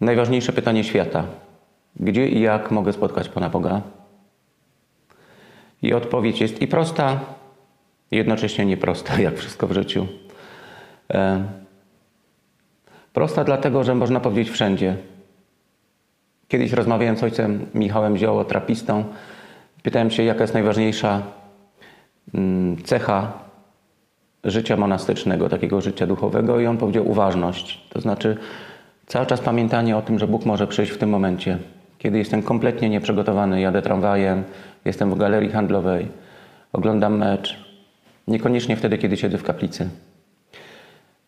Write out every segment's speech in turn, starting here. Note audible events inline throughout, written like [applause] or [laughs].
najważniejsze pytanie świata. Gdzie i jak mogę spotkać Pana Boga? I odpowiedź jest i prosta, jednocześnie nieprosta, jak wszystko w życiu. E, prosta dlatego, że można powiedzieć wszędzie. Kiedyś rozmawiałem z ojcem Michałem Zioło, trapistą. Pytałem się, jaka jest najważniejsza mm, cecha życia monastycznego, takiego życia duchowego i on powiedział uważność. To znaczy cały czas pamiętanie o tym, że Bóg może przyjść w tym momencie. Kiedy jestem kompletnie nieprzygotowany, jadę tramwajem, jestem w galerii handlowej, oglądam mecz. Niekoniecznie wtedy, kiedy siedzę w kaplicy.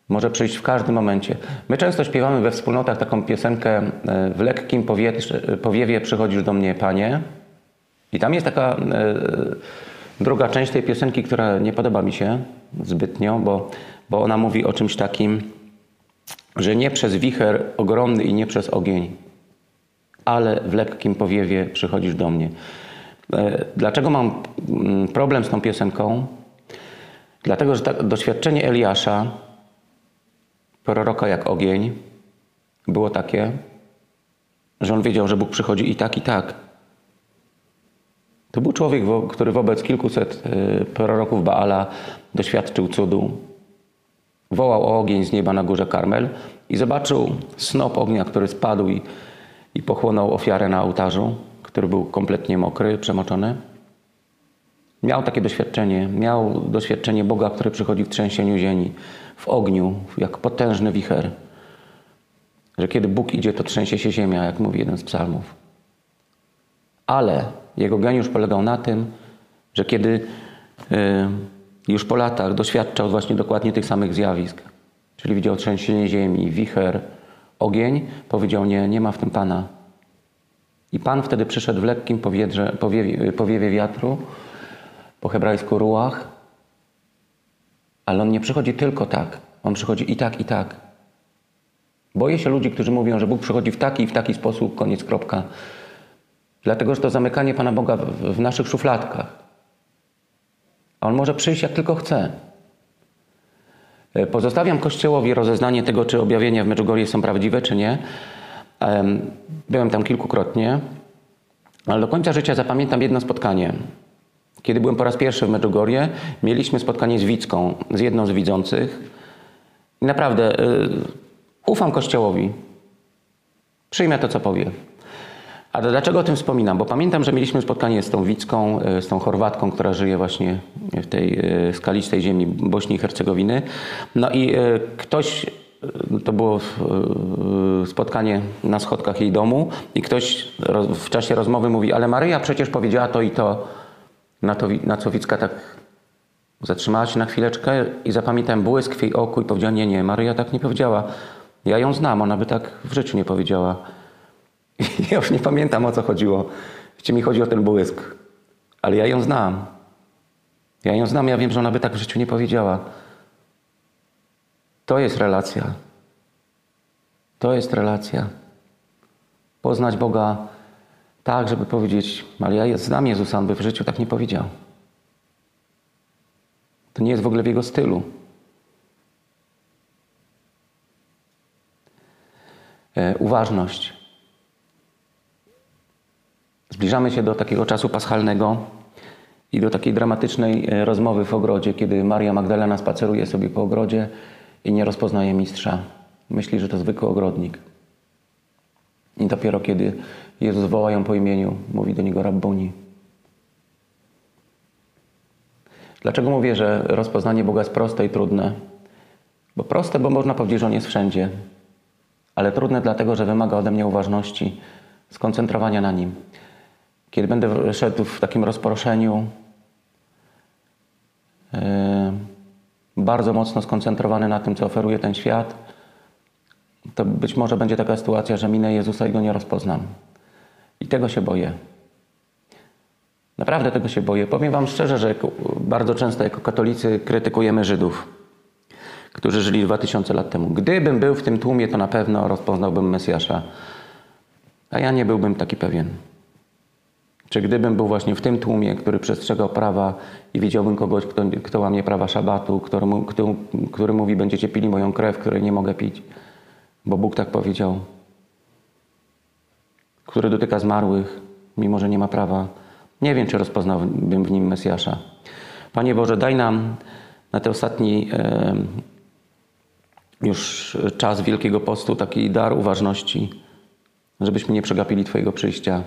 Może przyjść w każdym momencie. My często śpiewamy we wspólnotach taką piosenkę e, w lekkim powiewie przychodzisz do mnie, Panie. I tam jest taka e, druga część tej piosenki, która nie podoba mi się zbytnio, bo, bo ona mówi o czymś takim, że nie przez wicher ogromny i nie przez ogień, ale w lekkim powiewie przychodzisz do mnie. E, dlaczego mam mm, problem z tą piosenką? Dlatego, że doświadczenie Eliasza, proroka jak ogień, było takie, że on wiedział, że Bóg przychodzi i tak, i tak. To był człowiek, który wobec kilkuset e, proroków Baala doświadczył cudu. Wołał o ogień z nieba na górze Karmel i zobaczył snop ognia, który spadł i, i pochłonął ofiarę na ołtarzu, który był kompletnie mokry, przemoczony. Miał takie doświadczenie, miał doświadczenie Boga, który przychodzi w trzęsieniu ziemi, w ogniu, jak potężny wicher. Że kiedy Bóg idzie, to trzęsie się ziemia, jak mówi jeden z psalmów. Ale jego geniusz polegał na tym, że kiedy y, już po latach doświadczał właśnie dokładnie tych samych zjawisk, czyli widział trzęsienie ziemi, wicher, ogień, powiedział nie, nie ma w tym Pana. I Pan wtedy przyszedł w lekkim powietrze, powiewie, powiewie wiatru, po hebrajsku ruach, ale On nie przychodzi tylko tak. On przychodzi i tak, i tak. Boję się ludzi, którzy mówią, że Bóg przychodzi w taki i w taki sposób, koniec, kropka. Dlatego, że to zamykanie Pana Boga w, w naszych szufladkach. A On może przyjść jak tylko chce. E, pozostawiam Kościołowi rozeznanie tego, czy objawienia w Medjugorje są prawdziwe, czy nie. Byłem tam kilkukrotnie, ale do końca życia zapamiętam jedno spotkanie. Kiedy byłem po raz pierwszy w Medjugorje, mieliśmy spotkanie z Wicką, z jedną z widzących. I naprawdę yy, ufam Kościołowi. Przyjmę to, co powie. A dlaczego o tym wspominam? Bo pamiętam, że mieliśmy spotkanie z tą Wicką, y, z tą Chorwatką, która żyje właśnie w tej y, skalistej ziemi Bośni i Hercegowiny. No i y, ktoś, to było spotkanie na schodkach jej domu i ktoś w czasie rozmowy mówi, ale Maryja przecież powiedziała to i to. Na, to, na co Wicka tak zatrzymała się na chwileczkę i zapamiętałem błysk w jej oku i powiedziała, nie, nie, Maryja tak nie powiedziała. Ja ją znam, ona by tak w życiu nie powiedziała. I [laughs] ja już nie pamiętam, o co chodziło. Czy mi chodzi o ten błysk. Ale ja ją znam. Ja ją znam, ja wiem, że ona by tak w życiu nie powiedziała. To jest relacja. To jest relacja. Poznać Boga tak, żeby powiedzieć, ale ja znam Jezusa, on by w życiu tak nie powiedział. To nie jest w ogóle w jego stylu. E, uważność. Zbliżamy się do takiego czasu paschalnego i do takiej dramatycznej e, rozmowy w ogrodzie, kiedy Maria Magdalena spaceruje sobie po ogrodzie i nie rozpoznaje mistrza. Myśli, że to zwykły ogrodnik. I dopiero kiedy Jezus woła ją po imieniu, mówi do niego Rabboni. Dlaczego mówię, że rozpoznanie Boga jest proste i trudne? Bo proste, bo można powiedzieć, że On jest wszędzie. Ale trudne dlatego, że wymaga ode mnie uważności, skoncentrowania na Nim. Kiedy będę szedł w takim rozproszeniu, yy, bardzo mocno skoncentrowany na tym, co oferuje ten świat, to być może będzie taka sytuacja, że minę Jezusa i Go nie rozpoznam. I tego się boję. Naprawdę tego się boję. Powiem Wam szczerze, że bardzo często jako katolicy krytykujemy Żydów, którzy żyli 2000 lat temu. Gdybym był w tym tłumie, to na pewno rozpoznałbym Mesjasza. A ja nie byłbym taki pewien. Czy gdybym był właśnie w tym tłumie, który przestrzegał prawa i widziałbym kogoś, kto, kto łamie prawa szabatu, który, który mówi, będziecie pili moją krew, której nie mogę pić, bo Bóg tak powiedział, który dotyka zmarłych, mimo że nie ma prawa. Nie wiem, czy rozpoznałbym w nim Mesjasza. Panie Boże, daj nam na ten ostatni e, już czas Wielkiego Postu taki dar uważności, żebyśmy nie przegapili Twojego przyjścia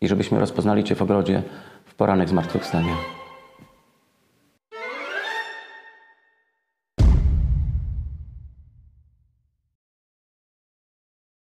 i żebyśmy rozpoznali Cię w ogrodzie w poranek zmartwychwstania.